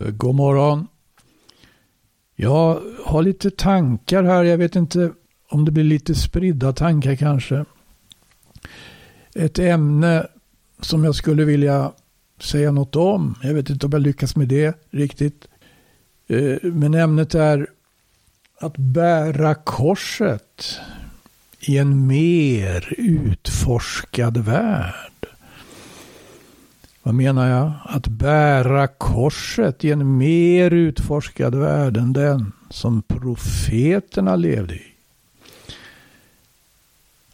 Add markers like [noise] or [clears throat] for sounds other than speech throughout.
Eh, god morgon. Jag har lite tankar här. Jag vet inte om det blir lite spridda tankar kanske. Ett ämne som jag skulle vilja säga något om. Jag vet inte om jag lyckas med det riktigt. Eh, men ämnet är att bära korset i en mer utforskad värld. Vad menar jag? Att bära korset i en mer utforskad värld än den som profeterna levde i.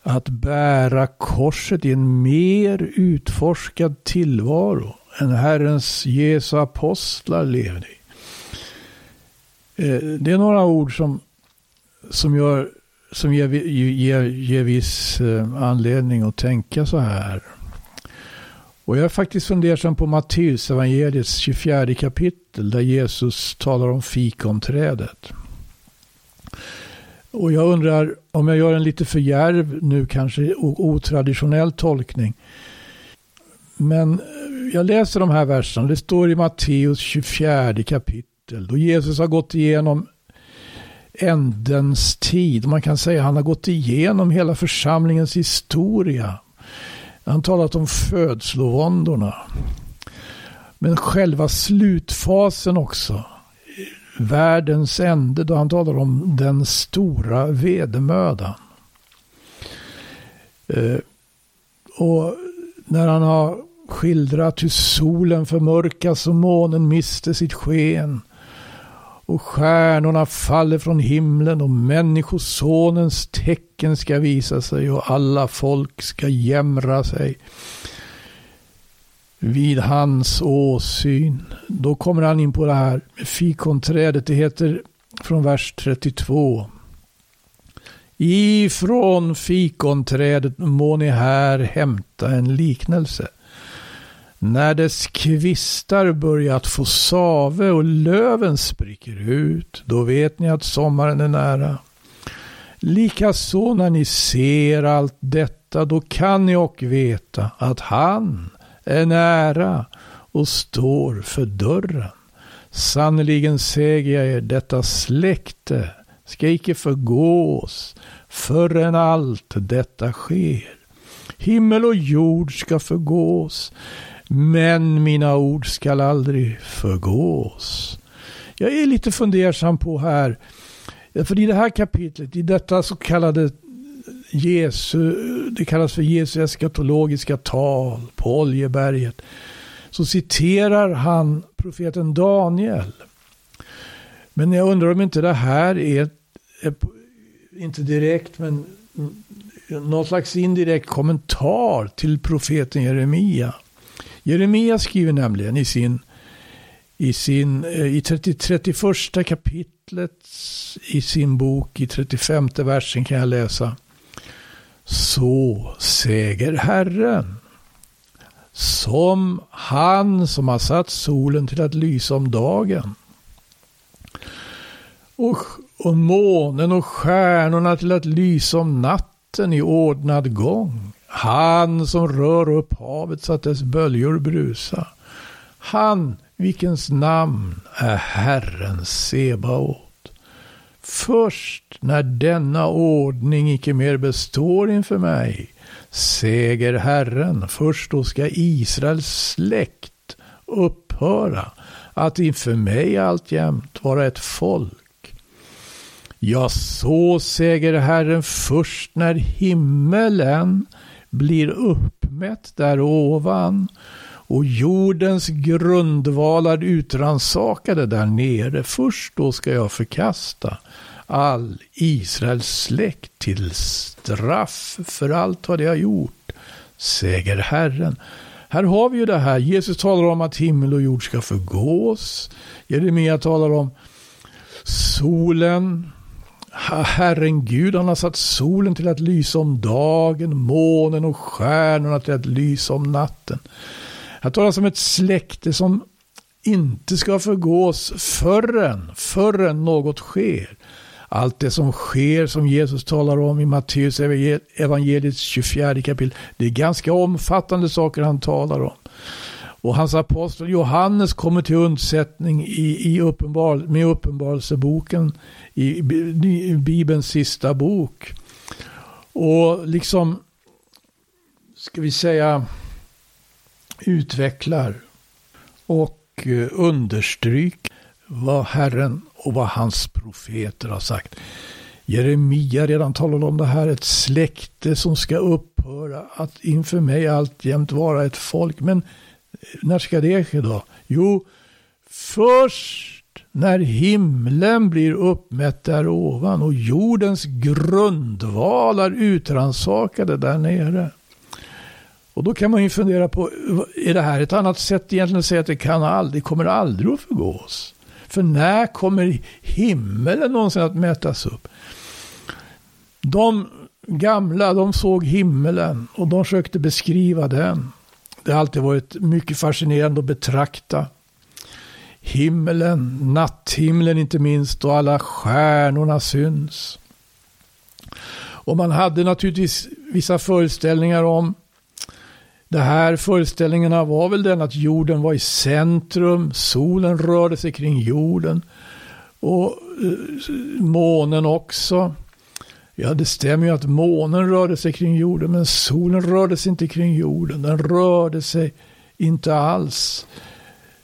Att bära korset i en mer utforskad tillvaro än Herrens Jesu apostlar levde i. Eh, det är några ord som, som, gör, som ger, ger, ger viss eh, anledning att tänka så här. Och jag är faktiskt fundersam på Matteus evangeliets 24 kapitel där Jesus talar om fikonträdet. Och jag undrar om jag gör en lite för järv nu kanske otraditionell tolkning. Men jag läser de här verserna. Det står i Matteus 24 kapitel. Då Jesus har gått igenom ändens tid. Man kan säga att han har gått igenom hela församlingens historia. Han talat om födslovåndorna. Men själva slutfasen också. Världens ände då han talar om den stora vedermödan. Eh, och när han har skildrat hur solen förmörkas och månen mister sitt sken och stjärnorna faller från himlen och människosonens tecken ska visa sig och alla folk ska jämra sig vid hans åsyn. Då kommer han in på det här med fikonträdet. Det heter från vers 32. Ifrån fikonträdet må ni här hämta en liknelse. När dess kvistar börjat få save och löven spricker ut, då vet ni att sommaren är nära. Likaså när ni ser allt detta, då kan ni och veta att han är nära och står för dörren. Sannerligen säger jag er, detta släkte ska icke förgås förrän allt detta sker. Himmel och jord ska förgås, men mina ord skall aldrig förgås. Jag är lite fundersam på här, för i det här kapitlet, i detta så kallade Jesu, det kallas för Jesu eskatologiska tal på Oljeberget, så citerar han profeten Daniel. Men jag undrar om inte det här är, är inte direkt, men någon slags indirekt kommentar till profeten Jeremia. Jeremia skriver nämligen i sin, i sin eh, i 30, 31 kapitlet i sin bok, i 35 versen kan jag läsa. Så säger Herren, som han som har satt solen till att lysa om dagen och, och månen och stjärnorna till att lysa om natten i ordnad gång. Han som rör upp havet så att dess böljor brusa. Han vilkens namn är Herren Sebaot. Först när denna ordning icke mer består inför mig, säger Herren, först då ska Israels släkt upphöra att inför mig alltjämt vara ett folk. Ja, så säger Herren först när himmelen blir uppmätt där ovan och jordens grundvalar utransakade där nere. Först då ska jag förkasta all Israels släkt till straff för allt vad de har gjort, säger Herren. Här har vi ju det här. Jesus talar om att himmel och jord ska förgås. Jeremia talar om solen. Herren Gud, han har satt solen till att lysa om dagen, månen och stjärnorna till att lysa om natten. Här talas om ett släkte som inte ska förgås förrän, förrän något sker. Allt det som sker som Jesus talar om i Matteus evangeliets 24 kapitel. Det är ganska omfattande saker han talar om. Och hans apostel Johannes kommer till undsättning i, i uppenbar, med Uppenbarelseboken, i, i Bibelns sista bok. Och liksom, ska vi säga, utvecklar och eh, understryker vad Herren och vad hans profeter har sagt. Jeremia redan talade om det här, ett släkte som ska upphöra att inför mig alltjämt vara ett folk. Men när ska det ske då? Jo, först när himlen blir uppmätt där ovan och jordens grundvalar utransakade där nere. Och då kan man ju fundera på, är det här ett annat sätt egentligen att säga att det kan aldrig, kommer aldrig att förgås? För när kommer himmelen någonsin att mätas upp? De gamla, de såg himmelen och de försökte beskriva den. Det har alltid varit mycket fascinerande att betrakta himlen, natthimlen inte minst, och alla stjärnorna syns. Och man hade naturligtvis vissa föreställningar om de här föreställningarna var väl den att jorden var i centrum, solen rörde sig kring jorden och eh, månen också. Ja, det stämmer ju att månen rörde sig kring jorden, men solen rörde sig inte kring jorden. Den rörde sig inte alls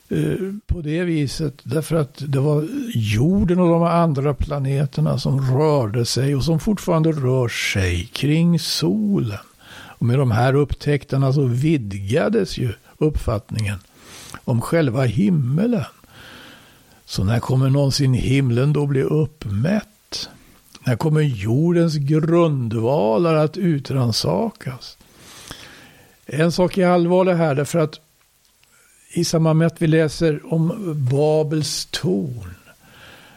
eh, på det viset. Därför att det var jorden och de andra planeterna som rörde sig och som fortfarande rör sig kring solen. Och med de här upptäckterna så vidgades ju uppfattningen om själva himmelen. Så när kommer någonsin himlen då bli uppmätt? När kommer jordens grundvalar att utransakas? En sak är allvarlig här därför att i samband med att vi läser om Babels torn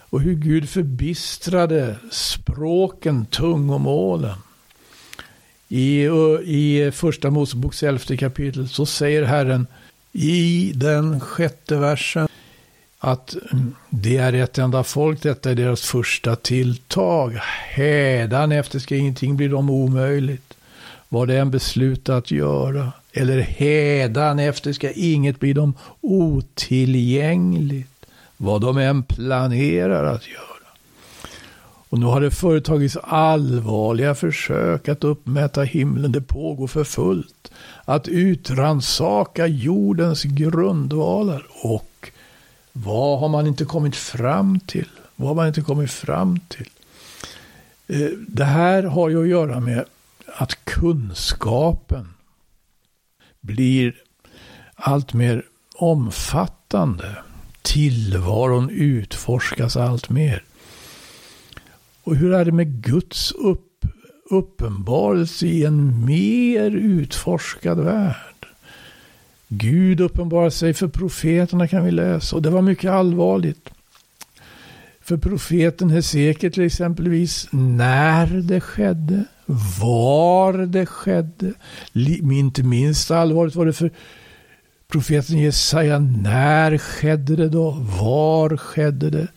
och hur Gud förbistrade språken, tungomålen. I, I första Moseboks elfte kapitel så säger Herren i den sjätte versen att det är ett enda folk, detta är deras första tilltag. Hädan efter ska ingenting bli dem omöjligt. Vad det än beslutar att göra. Eller hädan efter ska inget bli dem otillgängligt. Vad de än planerar att göra. Och nu har det företagits allvarliga försök att uppmäta himlen. Det pågår för fullt. Att utransaka jordens grundvalar. Och vad har man inte kommit fram till? Vad har man inte kommit fram till? Eh, det här har ju att göra med att kunskapen blir allt mer omfattande. Tillvaron utforskas allt mer. Och hur är det med Guds upp, uppenbarelse i en mer utforskad värld? Gud uppenbarar sig för profeterna kan vi läsa och det var mycket allvarligt. För profeten Hesekiel till exempelvis, när det skedde, var det skedde. Inte minst allvarligt var det för profeten Jesaja, när skedde det då? Var skedde det?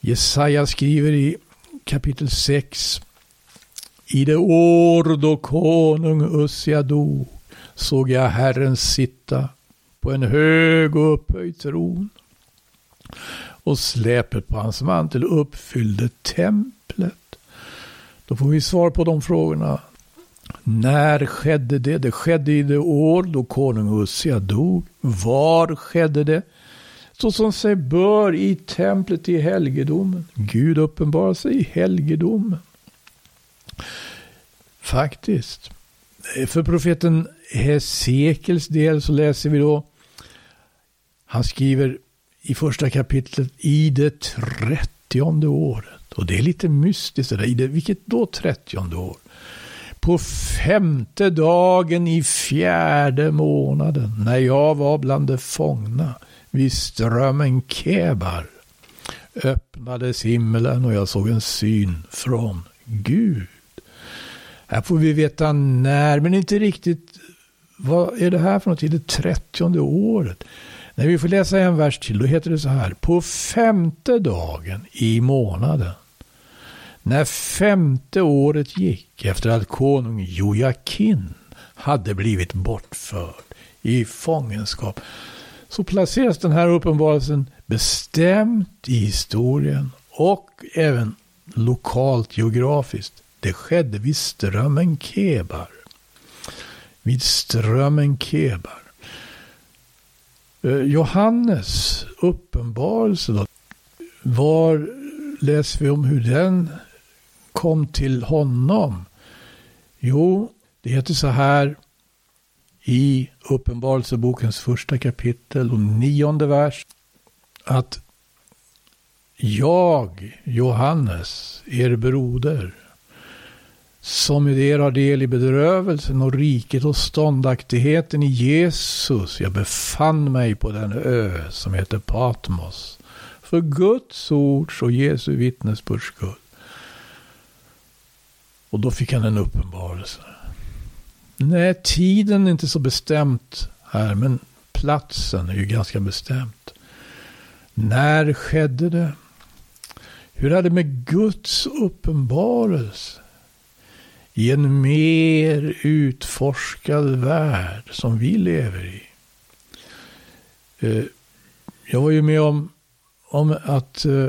Jesaja skriver i kapitel 6. I det år då konung Ussia dog såg jag Herren sitta på en hög och upphöjd tron. Och släpet på hans mantel uppfyllde templet. Då får vi svar på de frågorna. När skedde det? Det skedde i det år då konung Ussia dog. Var skedde det? Så som sig bör i templet i helgedomen. Gud uppenbarar sig i helgedomen. Faktiskt. Eh, för profeten Hesekels del så läser vi då, han skriver i första kapitlet i det trettionde året. Och det är lite mystiskt det där, i det, vilket då trettionde år? På femte dagen i fjärde månaden, när jag var bland de fångna vid strömmen Kebar, öppnades himlen och jag såg en syn från Gud. Här får vi veta när, men inte riktigt vad är det här för något i det trettionde året? När vi får läsa en vers till, då heter det så här. På femte dagen i månaden, när femte året gick efter att konung Jojakin hade blivit bortförd i fångenskap. Så placeras den här uppenbarelsen bestämt i historien och även lokalt geografiskt. Det skedde vid strömmen Kebar. Vid strömmen Kebar. Eh, Johannes uppenbarelse då. Var läser vi om hur den kom till honom? Jo, det heter så här i Uppenbarelsebokens första kapitel och nionde vers. Att jag, Johannes, er broder, som med er har del i bedrövelsen och riket och ståndaktigheten i Jesus. Jag befann mig på den ö som heter Patmos. För Guds ords och Jesu vittnesbörds skull. Och då fick han en uppenbarelse. Nej, tiden är inte så bestämt här, men platsen är ju ganska bestämt. När skedde det? Hur är det med Guds uppenbarelse? I en mer utforskad värld som vi lever i. Eh, jag var ju med om, om att eh,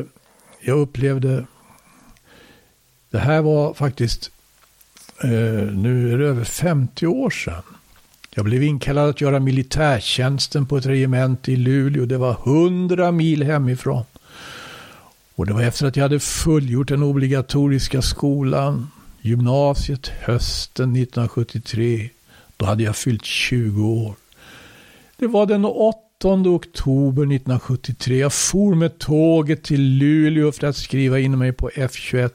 jag upplevde det här var faktiskt eh, nu är det över 50 år sedan. Jag blev inkallad att göra militärtjänsten på ett regemente i Luleå. Det var 100 mil hemifrån. Och det var efter att jag hade fullgjort den obligatoriska skolan, gymnasiet, hösten 1973. Då hade jag fyllt 20 år. Det var den 8 oktober 1973. Jag for med tåget till Luleå för att skriva in mig på F21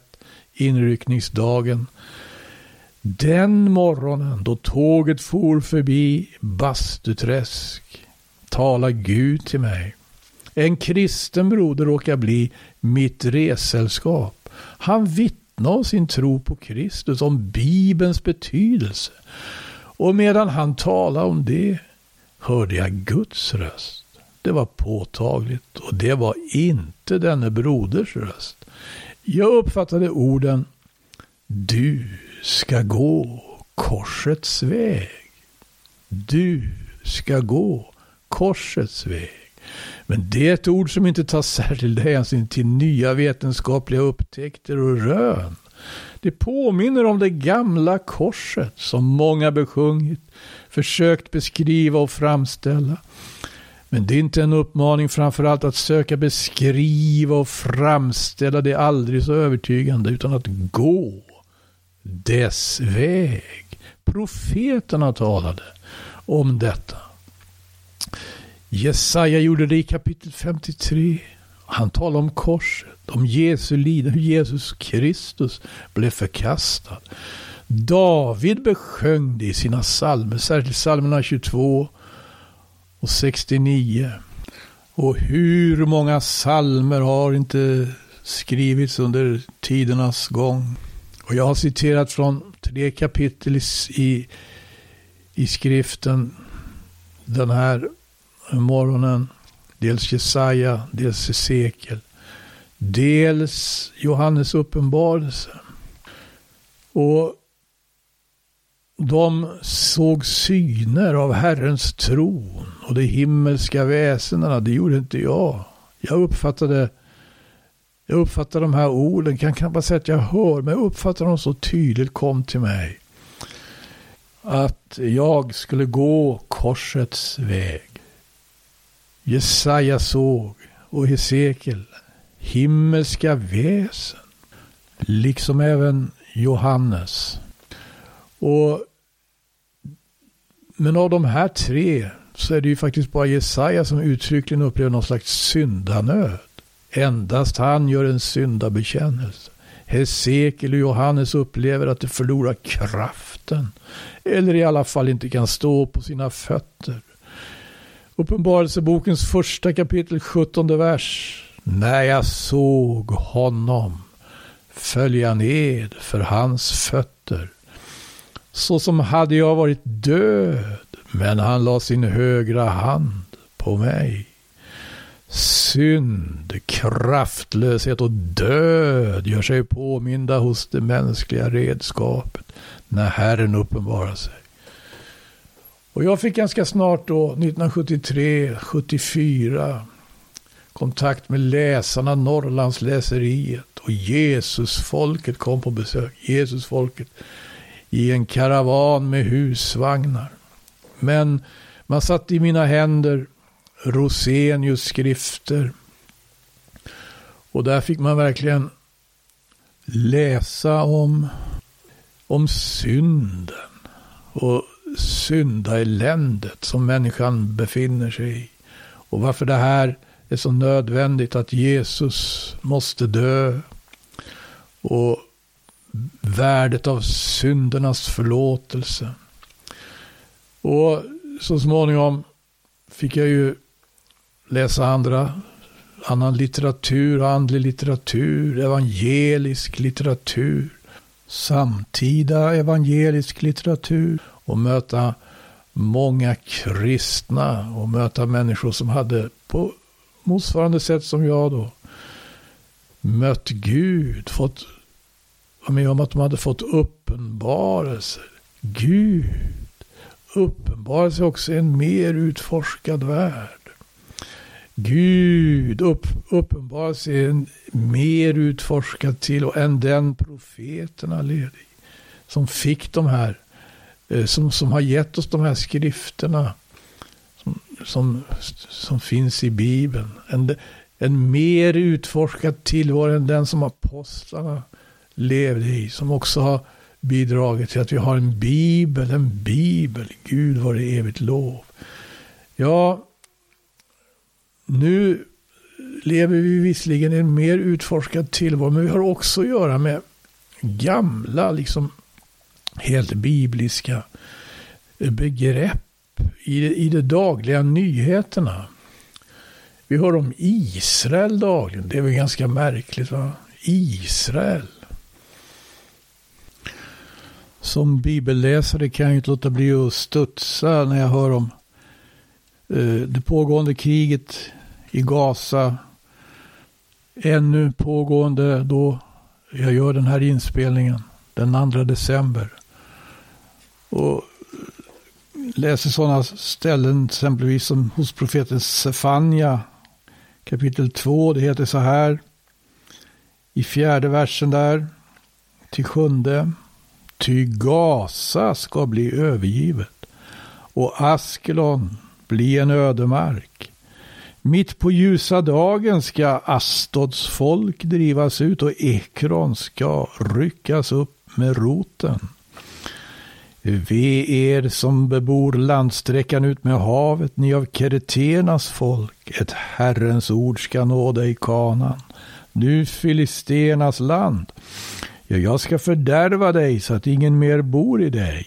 inryckningsdagen. Den morgonen då tåget for förbi Bastuträsk tala Gud till mig. En kristen broder råkar bli mitt ressällskap. Han vittna om sin tro på Kristus, om Bibelns betydelse. Och medan han talade om det hörde jag Guds röst. Det var påtagligt och det var inte denne broders röst. Jag uppfattade orden Du ska gå korsets väg. Du ska gå korsets väg. Men det är ett ord som inte tar särskild hänsyn till nya vetenskapliga upptäckter och rön. Det påminner om det gamla korset som många besjungit, försökt beskriva och framställa. Men det är inte en uppmaning framförallt att söka beskriva och framställa det aldrig så övertygande, utan att gå dess väg. Profeterna talade om detta. Jesaja gjorde det i kapitel 53. Han talade om korset, om Jesu lidande, hur Jesus Kristus blev förkastad. David besjöng det i sina psalmer, särskilt psalmerna 22 och 69. Och hur många psalmer har inte skrivits under tidernas gång? Och jag har citerat från tre kapitel i, i, i skriften den här morgonen. Dels Jesaja, dels Hesekiel. Dels Johannes uppenbarelse. Och de såg syner av Herrens tron och de himmelska väsendena. Det gjorde inte jag. Jag uppfattade jag uppfattade de här orden, jag kan knappast säga att jag hör, men jag uppfattade dem så tydligt kom till mig. Att jag skulle gå korsets väg. Jesaja såg och Hesekiel himmelska väsen. Liksom även Johannes. Och, men av de här tre så är det ju faktiskt bara Jesaja som uttryckligen upplever någon slags syndanöd. Endast han gör en syndabekännelse. Hesekiel och Johannes upplever att de förlorar kraften. Eller i alla fall inte kan stå på sina fötter. Uppenbarelsebokens första kapitel 17 vers. När jag såg honom föll jag ned för hans fötter. Så som hade jag varit död, men han la sin högra hand på mig synd, kraftlöshet och död gör sig påminda hos det mänskliga redskapet när Herren uppenbarar sig. Och jag fick ganska snart då, 1973, 74, kontakt med läsarna, Norrlandsläseriet och Jesusfolket kom på besök. Jesusfolket i en karavan med husvagnar. Men man satt i mina händer Rosenius skrifter. Och där fick man verkligen läsa om, om synden och syndaeländet som människan befinner sig i. Och varför det här är så nödvändigt att Jesus måste dö. Och värdet av syndernas förlåtelse. Och så småningom fick jag ju läsa andra, annan litteratur, andlig litteratur, evangelisk litteratur, samtida evangelisk litteratur och möta många kristna och möta människor som hade på motsvarande sätt som jag då mött Gud, fått vara med om att de hade fått uppenbarelser. Gud uppenbarelse också i en mer utforskad värld. Gud upp, uppenbarar sig en mer utforskad till och än den profeterna led i. Som fick de här, Eh, som, som har gett oss de här skrifterna. Som, som, som finns i Bibeln. En, en mer utforskad tillvaro än den som apostlarna levde i. Som också har bidragit till att vi har en bibel, en bibel. Gud var det evigt lov. Ja, nu lever vi visserligen i en mer utforskad tillvaro, men vi har också att göra med gamla, liksom helt bibliska begrepp i, i de dagliga nyheterna. Vi hör om Israel dagligen. Det är väl ganska märkligt va? Israel. Som bibelläsare kan jag inte låta bli att studsa när jag hör om eh, det pågående kriget i Gaza. Ännu pågående då jag gör den här inspelningen den 2 december. Och läser sådana ställen exempelvis som hos profeten Sefania kapitel 2. Det heter så här i fjärde versen där till sjunde. Ty Gaza ska bli övergivet och Askelon bli en ödemark. Mitt på ljusa dagen ska Astods folk drivas ut och Ekron ska ryckas upp med roten. Ve er som bebor landsträckan ut med havet, ni av Kereternas folk. Ett Herrens ord ska nå dig, kanan. Du filisternas land. Ja, jag ska fördärva dig så att ingen mer bor i dig.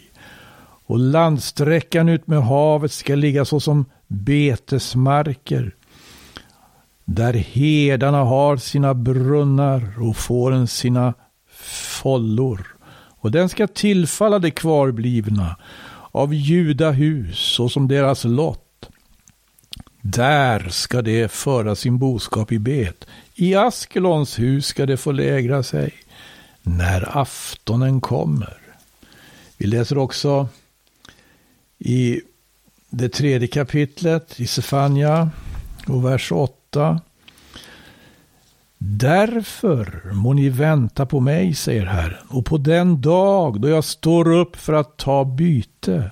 Och landsträckan ut med havet ska ligga såsom betesmarker. Där herdarna har sina brunnar och fåren sina follor. Och den ska tillfalla de kvarblivna av Juda hus såsom deras lott. Där ska de föra sin boskap i bet. I Askelons hus ska de få lägra sig när aftonen kommer. Vi läser också i det tredje kapitlet i Sefania och vers 8. Därför må ni vänta på mig, säger Herren, och på den dag då jag står upp för att ta byte.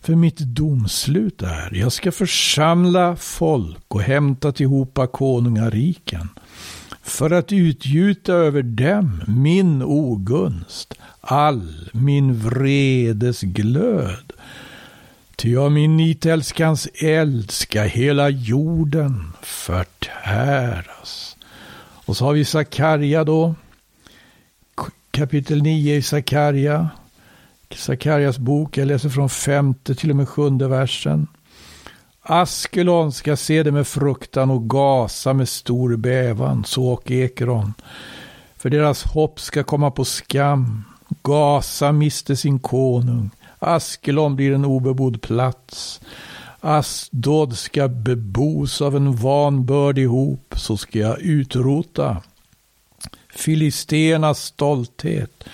För mitt domslut är, jag ska församla folk och hämta tillhopa konungariken för att utgjuta över dem min ogunst, all min vredes glöd. Ty av min nitälskans eld ska hela jorden förtäras. Och så har vi Sakarja då, kapitel 9 i Sakarja. Sakarjas bok, jag läser från femte till och med sjunde versen. Askelon ska se det med fruktan och Gasa med stor bävan, så och Ekeron, För deras hopp ska komma på skam. Gasa miste sin konung. Askelon blir en obebodd plats. Asdod ska bebos av en vanbördig hop, så ska jag utrota Filisternas stolthet.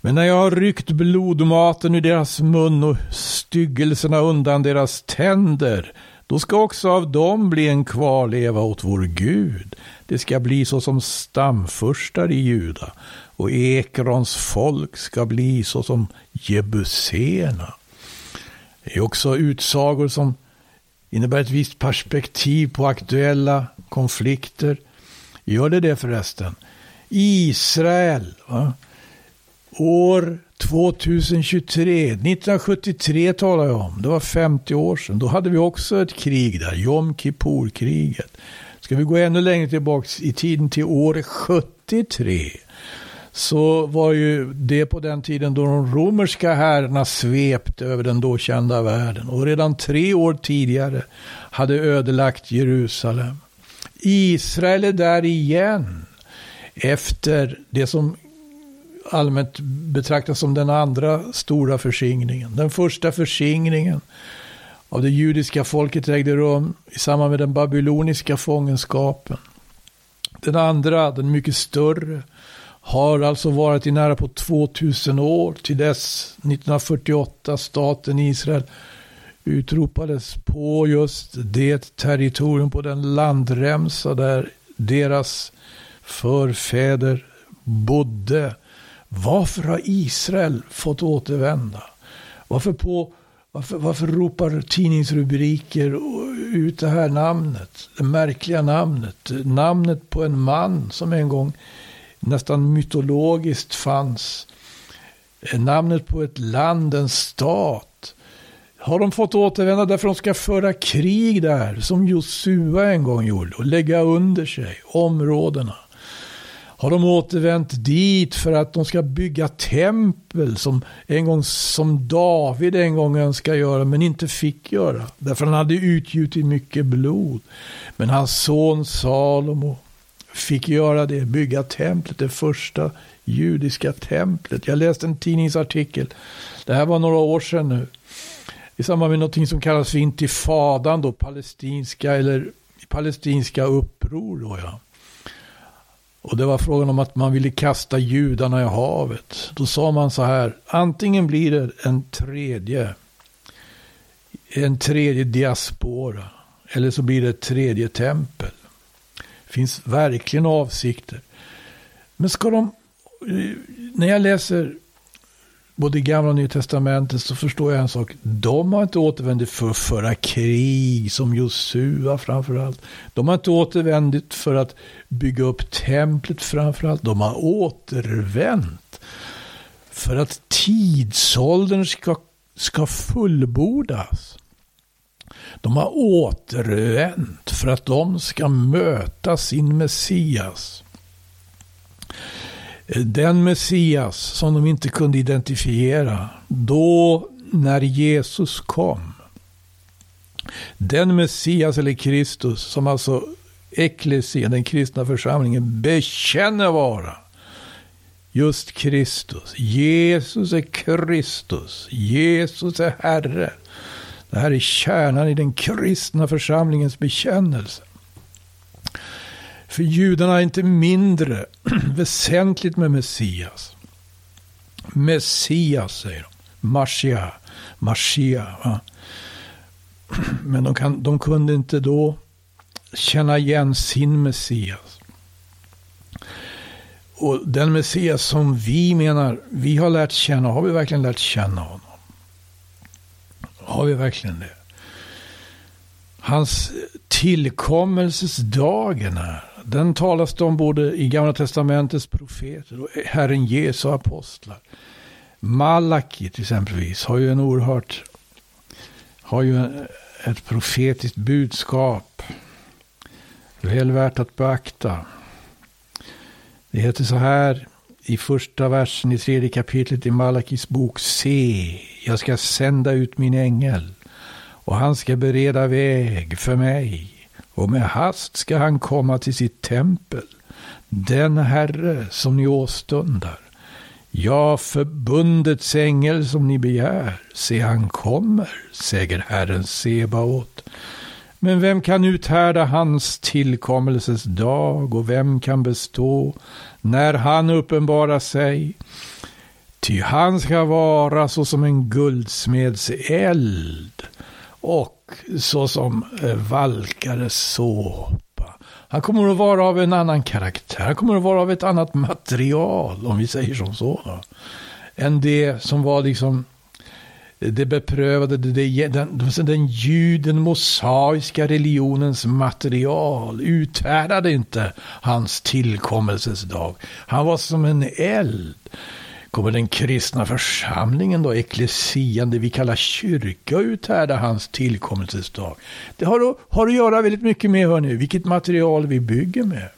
Men när jag har ryckt blodmaten ur deras mun och styggelserna undan deras tänder, då ska också av dem bli en kvarleva åt vår Gud. Det ska bli så som stamfurstar i Juda och Ekrons folk ska bli så som Jebuséerna. Det är också utsagor som innebär ett visst perspektiv på aktuella konflikter. Gör det det förresten? Israel. Va? År 2023, 1973 talar jag om. Det var 50 år sedan. Då hade vi också ett krig där, Jom Kippur-kriget. Ska vi gå ännu längre tillbaka i tiden till år 73 så var ju det på den tiden då de romerska herrarna svepte över den då kända världen och redan tre år tidigare hade ödelagt Jerusalem. Israel är där igen efter det som allmänt betraktas som den andra stora förskingringen. Den första förskingringen av det judiska folket ägde rum i samband med den babyloniska fångenskapen. Den andra, den mycket större, har alltså varit i nära på 2000 år till dess 1948 staten Israel utropades på just det territorium på den landremsa där deras förfäder bodde. Varför har Israel fått återvända? Varför, på, varför, varför ropar tidningsrubriker ut det här namnet? Det märkliga namnet. Namnet på en man som en gång nästan mytologiskt fanns. Eh, namnet på ett land, en stat. Har de fått återvända därför att de ska föra krig där, som Josua en gång gjorde, och lägga under sig områdena? Har de återvänt dit för att de ska bygga tempel som, en gång, som David en gång önskade göra men inte fick göra. Därför han hade utgjutit mycket blod. Men hans son Salomo fick göra det, bygga templet, det första judiska templet. Jag läste en tidningsartikel, det här var några år sedan nu, i samband med någonting som kallas för intifadan då, palestinska eller palestinska uppror då ja. Och det var frågan om att man ville kasta judarna i havet. Då sa man så här, antingen blir det en tredje, en tredje diaspora, eller så blir det ett tredje tempel finns verkligen avsikter. Men ska de, eh, när jag läser både gamla och nya testamentet så förstår jag en sak. De har inte återvänt för att föra krig som Josua framförallt. De har inte återvänt för att bygga upp templet framförallt. De har återvänt för att tidsåldern ska, ska fullbordas. De har återvänt för att de ska möta sin Messias. Den Messias som de inte kunde identifiera då när Jesus kom. Den Messias eller Kristus som alltså Ecclesia, den kristna församlingen, bekänner vara just Kristus. Jesus är Kristus. Jesus är Herre. Det här är kärnan i den kristna församlingens bekännelse. För judarna är inte mindre [clears throat] väsentligt med Messias. Messias säger de. Marsia. Marsia. Va? [clears throat] Men de, kan, de kunde inte då känna igen sin Messias. Och den Messias som vi menar, vi har lärt känna, har vi verkligen lärt känna honom? Har vi verkligen det? Hans tillkommelsesdagen här, den talas det om både i Gamla Testamentets profeter och Herren Jesu apostlar. Malaki till exempelvis har ju en oerhört, har ju ett profetiskt budskap. Väl värt att beakta. Det heter så här i första versen i tredje kapitlet i Malakis bok. Se, jag ska sända ut min ängel och han ska bereda väg för mig och med hast ska han komma till sitt tempel, den Herre som ni åstundar. Ja, förbundets ängel som ni begär, se han kommer, säger Herren Sebaot. Men vem kan uthärda hans tillkommelses dag och vem kan bestå när han uppenbarar sig? Ty han ska vara såsom en guldsmeds eld och såsom eh, valkares såpa. Han kommer att vara av en annan karaktär. Han kommer att vara av ett annat material, om vi säger som så. Då, än det som var liksom det beprövade, det, den, den juden mosaiska religionens material uthärdade inte hans tillkommelses dag. Han var som en eld. Kommer den kristna församlingen då, eklesian, det vi kallar kyrka, uthärda hans tillkommelses dag? Det har, har att göra väldigt mycket med, hörni, vilket material vi bygger med.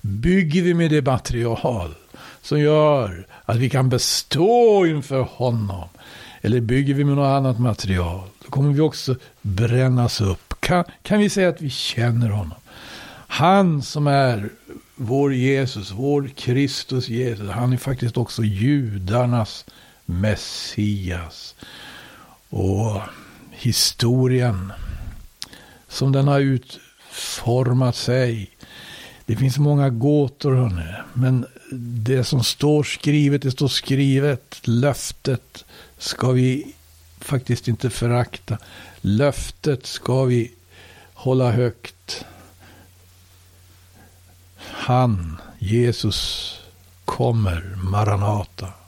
Bygger vi med det material som gör att vi kan bestå inför honom? Eller bygger vi med något annat material? Då kommer vi också brännas upp. Kan, kan vi säga att vi känner honom? Han som är vår Jesus, vår Kristus Jesus, han är faktiskt också judarnas Messias. Och historien som den har utformat sig. Det finns många gåtor hörni, men det som står skrivet, det står skrivet. Löftet ska vi faktiskt inte förakta. Löftet ska vi hålla högt. Han, Jesus, kommer, Maranata.